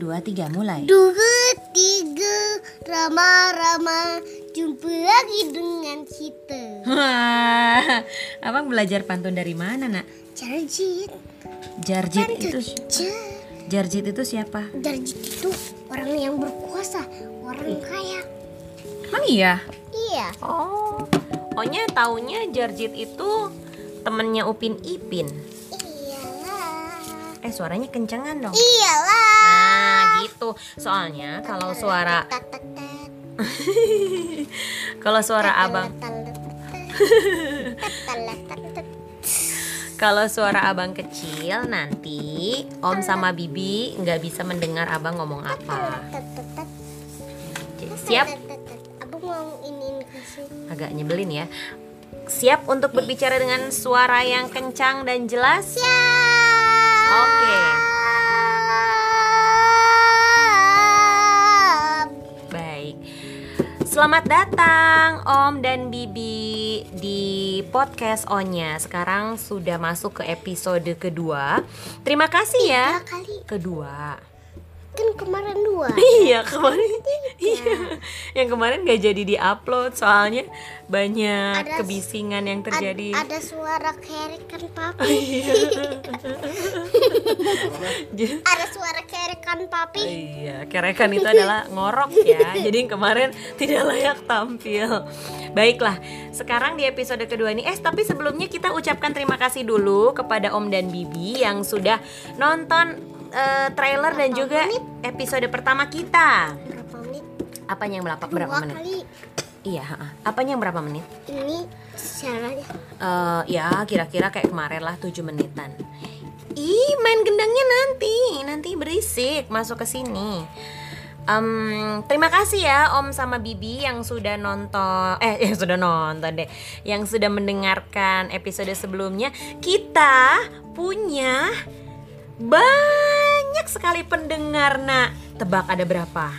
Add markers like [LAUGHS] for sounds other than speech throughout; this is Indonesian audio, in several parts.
dua, tiga, mulai. Dua, tiga, Rama-Rama Jumpa lagi dengan kita Wah, abang belajar pantun dari mana nak? Jarjit Jarjit itu Jar- Jarjit itu siapa? Jarjit itu orang yang berkuasa Orang kaya Emang iya? Iya Oh, Onya taunya Jarjit itu temennya Upin Ipin. Iyalah Eh suaranya kencengan dong. Iyalah Gitu. Soalnya kalau suara [LAUGHS] kalau suara abang [LAUGHS] kalau suara abang kecil nanti Om sama Bibi nggak bisa mendengar abang ngomong apa. Siap? Agak nyebelin ya. Siap untuk berbicara dengan suara yang kencang dan jelas? Oke. Baik. Selamat datang Om dan Bibi di podcast Onya. Sekarang sudah masuk ke episode kedua. Terima kasih ya. Kedua. Kan kemarin dua Iya kemarin. Iya. Yang kemarin gak jadi diupload soalnya banyak Ada- kebisingan yang Ad- terjadi. ada suara kerekan papi Iya. [LAUGHS] ada suara kerekan papi Iya, kerekan itu adalah ngorok ya. Jadi yang kemarin tidak layak tampil. Baiklah, sekarang di episode kedua ini, eh tapi sebelumnya kita ucapkan terima kasih dulu kepada Om dan Bibi yang sudah nonton eh, trailer dan juga menit? episode pertama kita. berapa menit Apanya yang berapa, berapa menit? kali Iya, ha-ha. apanya yang berapa menit? ini caranya Eh, ya kira-kira kayak kemarin lah 7 menitan. Ih, main gendangnya nanti, nanti berisik masuk ke sini. Em, terima kasih ya Om sama Bibi yang sudah nonton, eh [LAUGHS] yang sudah nonton deh, yang sudah mendengarkan episode sebelumnya. Kita punya banyak sekali pendengar nak. Tebak ada berapa?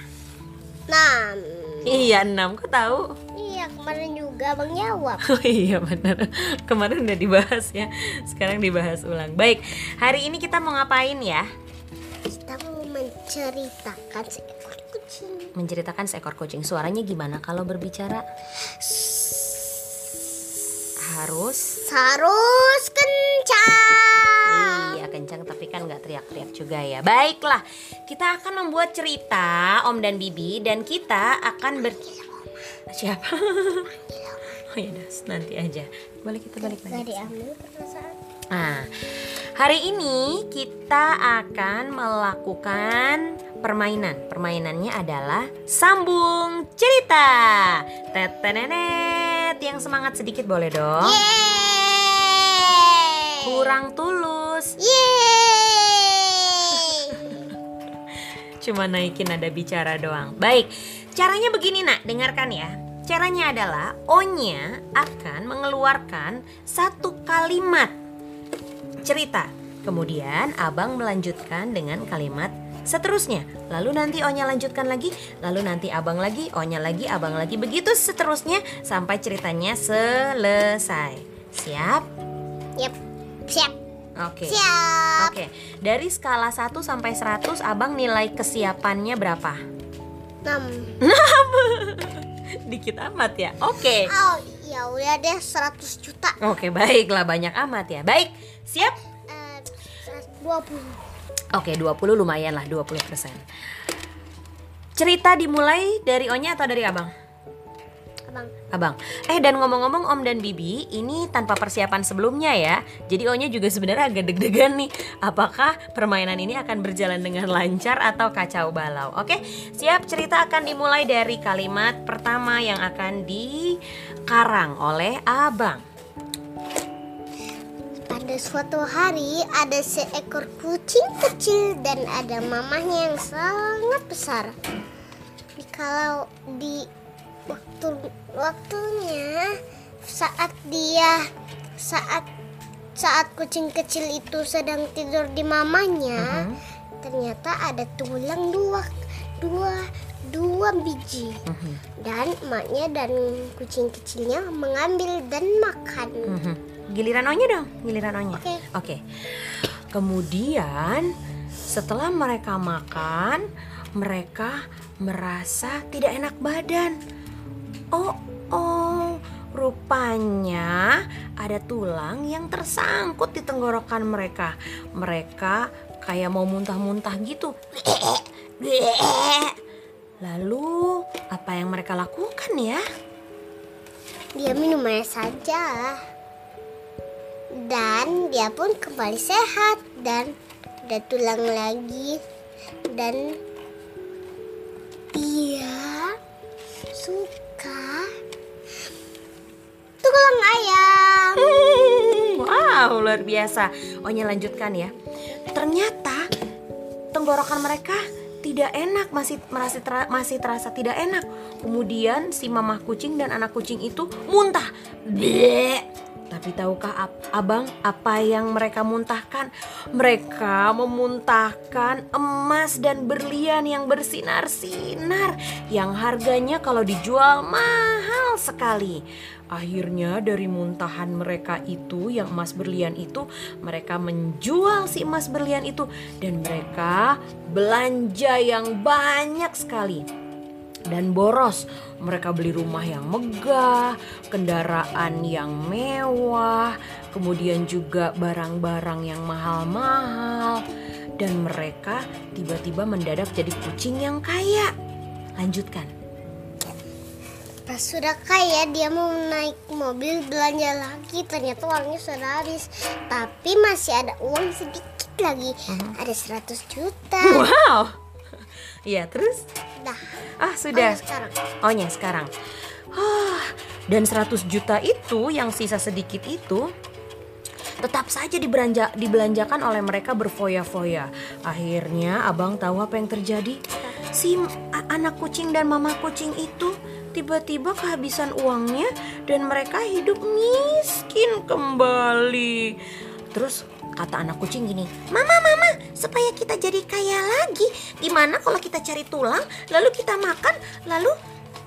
nah Iya 6, kok tahu? iya kemarin juga bang jawab [LAUGHS] Oh iya benar. Kemarin udah dibahas ya. Sekarang dibahas ulang. Baik, hari ini kita mau ngapain ya? kita mau menceritakan seekor kucing Menceritakan seekor kucing. Suaranya gimana kalau berbicara? Harus harus kencang Iya kencang tapi kan nggak teriak-teriak juga ya Baiklah kita akan membuat cerita Om dan Bibi Dan kita akan ber... Siapa? [LAUGHS] Oh ya nanti aja Boleh kita balik lagi Nah, hari ini kita akan melakukan permainan. Permainannya adalah sambung cerita. Tetenenet, yang semangat sedikit boleh dong. yeay Kurang tulus. Cuma naikin nada bicara doang. Baik, caranya begini nak, dengarkan ya. Caranya adalah Onya akan mengeluarkan satu kalimat cerita. Kemudian abang melanjutkan dengan kalimat seterusnya. Lalu nanti Onya lanjutkan lagi, lalu nanti abang lagi, Onya lagi, abang lagi. Begitu seterusnya sampai ceritanya selesai. Siap? Yap, siap, Oke. siap. Oke, dari skala 1 sampai 100 Abang nilai kesiapannya berapa? Enam. [LAUGHS] Dikit amat ya. Oke. Oh, ya udah deh 100 juta. Oke, baiklah banyak amat ya. Baik, siap? Eh, 120. Oke, 20 lumayan lah, 20%. Cerita dimulai dari Onya atau dari Abang? Abang, Abang. Eh dan ngomong-ngomong Om dan Bibi, ini tanpa persiapan sebelumnya ya. Jadi Onya juga sebenarnya agak deg-degan nih. Apakah permainan ini akan berjalan dengan lancar atau kacau balau? Oke, siap cerita akan dimulai dari kalimat pertama yang akan dikarang oleh Abang. pada suatu hari ada seekor kucing kecil dan ada mamahnya yang sangat besar. Kalau di waktu waktunya saat dia saat saat kucing kecil itu sedang tidur di mamanya, Mhm. ternyata ada tulang dua dua dua biji Mhm. dan emaknya dan kucing kecilnya mengambil dan makan. Mhm. Giliran Onya dong, giliran Onya. Oke. Oke. Kemudian Setelah mereka makan, mereka merasa tidak enak badan. Oh, oh, rupanya ada tulang yang tersangkut di tenggorokan mereka. Mereka kayak mau muntah-muntah gitu. Lalu, apa yang mereka lakukan ya? Dia minum air saja. Dan dia pun kembali sehat dan ada tulang lagi dan dia suka tulang ayam. Wow, luar biasa. Onya lanjutkan ya. Ternyata tenggorokan mereka tidak enak, masih merasa tera- masih terasa tidak enak. Kemudian si mamah kucing dan anak kucing itu muntah. Bleh. Tapi tahukah ab- abang apa yang mereka muntahkan? Mereka memuntahkan emas dan berlian yang bersinar-sinar yang harganya kalau dijual mahal sekali. Akhirnya dari muntahan mereka itu yang emas berlian itu mereka menjual si emas berlian itu dan mereka belanja yang banyak sekali dan boros. Mereka beli rumah yang megah, kendaraan yang mewah, kemudian juga barang-barang yang mahal-mahal. Dan mereka tiba-tiba mendadak jadi kucing yang kaya. Lanjutkan. Sudah kaya dia mau naik mobil belanja lagi ternyata uangnya sudah habis. Tapi masih ada uang sedikit lagi. Ada 100 juta. Wow. Iya, terus? Dah. Ah, sudah. Ayo sekarang. Ohnya sekarang. Ah, dan 100 juta itu yang sisa sedikit itu tetap saja diberanja, dibelanjakan oleh mereka berfoya-foya. Akhirnya abang tahu apa yang terjadi? Si anak kucing dan mama kucing itu tiba-tiba kehabisan uangnya dan mereka hidup miskin kembali. Terus kata anak kucing gini, Mama, mama, supaya kita jadi kaya lagi, gimana kalau kita cari tulang, lalu kita makan, lalu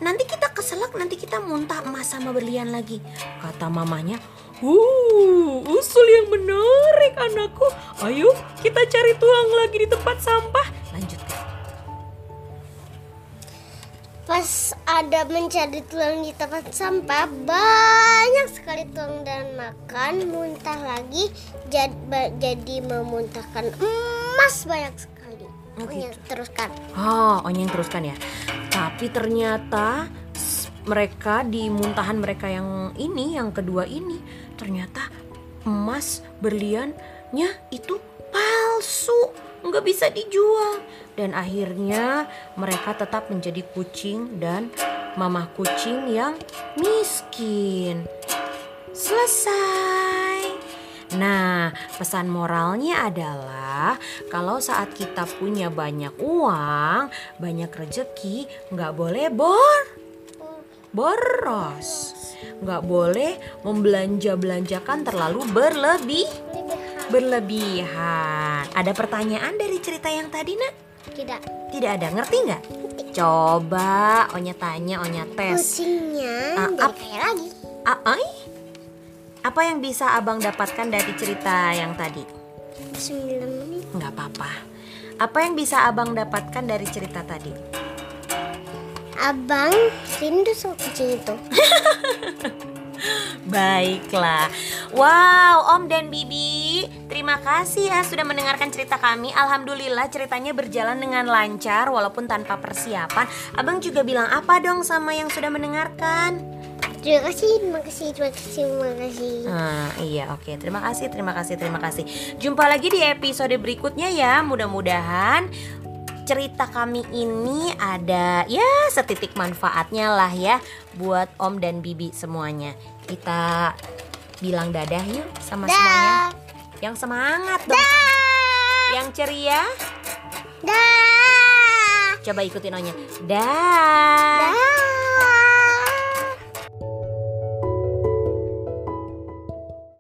nanti kita keselak, nanti kita muntah emas sama berlian lagi. Kata mamanya, Uh, usul yang menarik anakku. Ayo kita cari tulang lagi di tempat sampah. Lanjutkan. Pas ada mencari tulang di tempat sampah, banyak sekali tulang dan makan, muntah lagi, jadi, jadi memuntahkan emas banyak sekali. Oh, gitu. teruskan. Oh, Onyeng teruskan ya. Tapi ternyata mereka di muntahan mereka yang ini, yang kedua ini, ternyata emas berliannya itu palsu, nggak bisa dijual. Dan akhirnya mereka tetap menjadi kucing dan mamah kucing yang miskin. Selesai. Nah, pesan moralnya adalah kalau saat kita punya banyak uang, banyak rezeki, nggak boleh bor, boros, nggak boleh membelanja-belanjakan terlalu berlebih, berlebihan. Ada pertanyaan dari cerita yang tadi, nak? Tidak. Tidak ada, ngerti nggak? Coba Onya tanya, Onya tes. Kucingnya Ah, jadi ap- kaya lagi. Ai? Apa yang bisa abang dapatkan dari cerita yang tadi? 9 menit. Nggak apa-apa. Apa yang bisa abang dapatkan dari cerita tadi? Abang rindu sama kucing itu. [LAUGHS] Baiklah. Wow, Om dan Bibi, terima kasih ya sudah mendengarkan cerita kami. Alhamdulillah ceritanya berjalan dengan lancar walaupun tanpa persiapan. Abang juga bilang apa dong sama yang sudah mendengarkan? Terima kasih, terima kasih, terima kasih, terima kasih. Ah, iya, oke. Terima kasih, terima kasih, terima kasih. Jumpa lagi di episode berikutnya ya. Mudah-mudahan cerita kami ini ada ya setitik manfaatnya lah ya buat Om dan Bibi semuanya. Kita bilang dadah yuk sama semuanya. Yang semangat dong. Dah. Yang ceria. Dah. Coba ikutin Onya. Dah. Dah.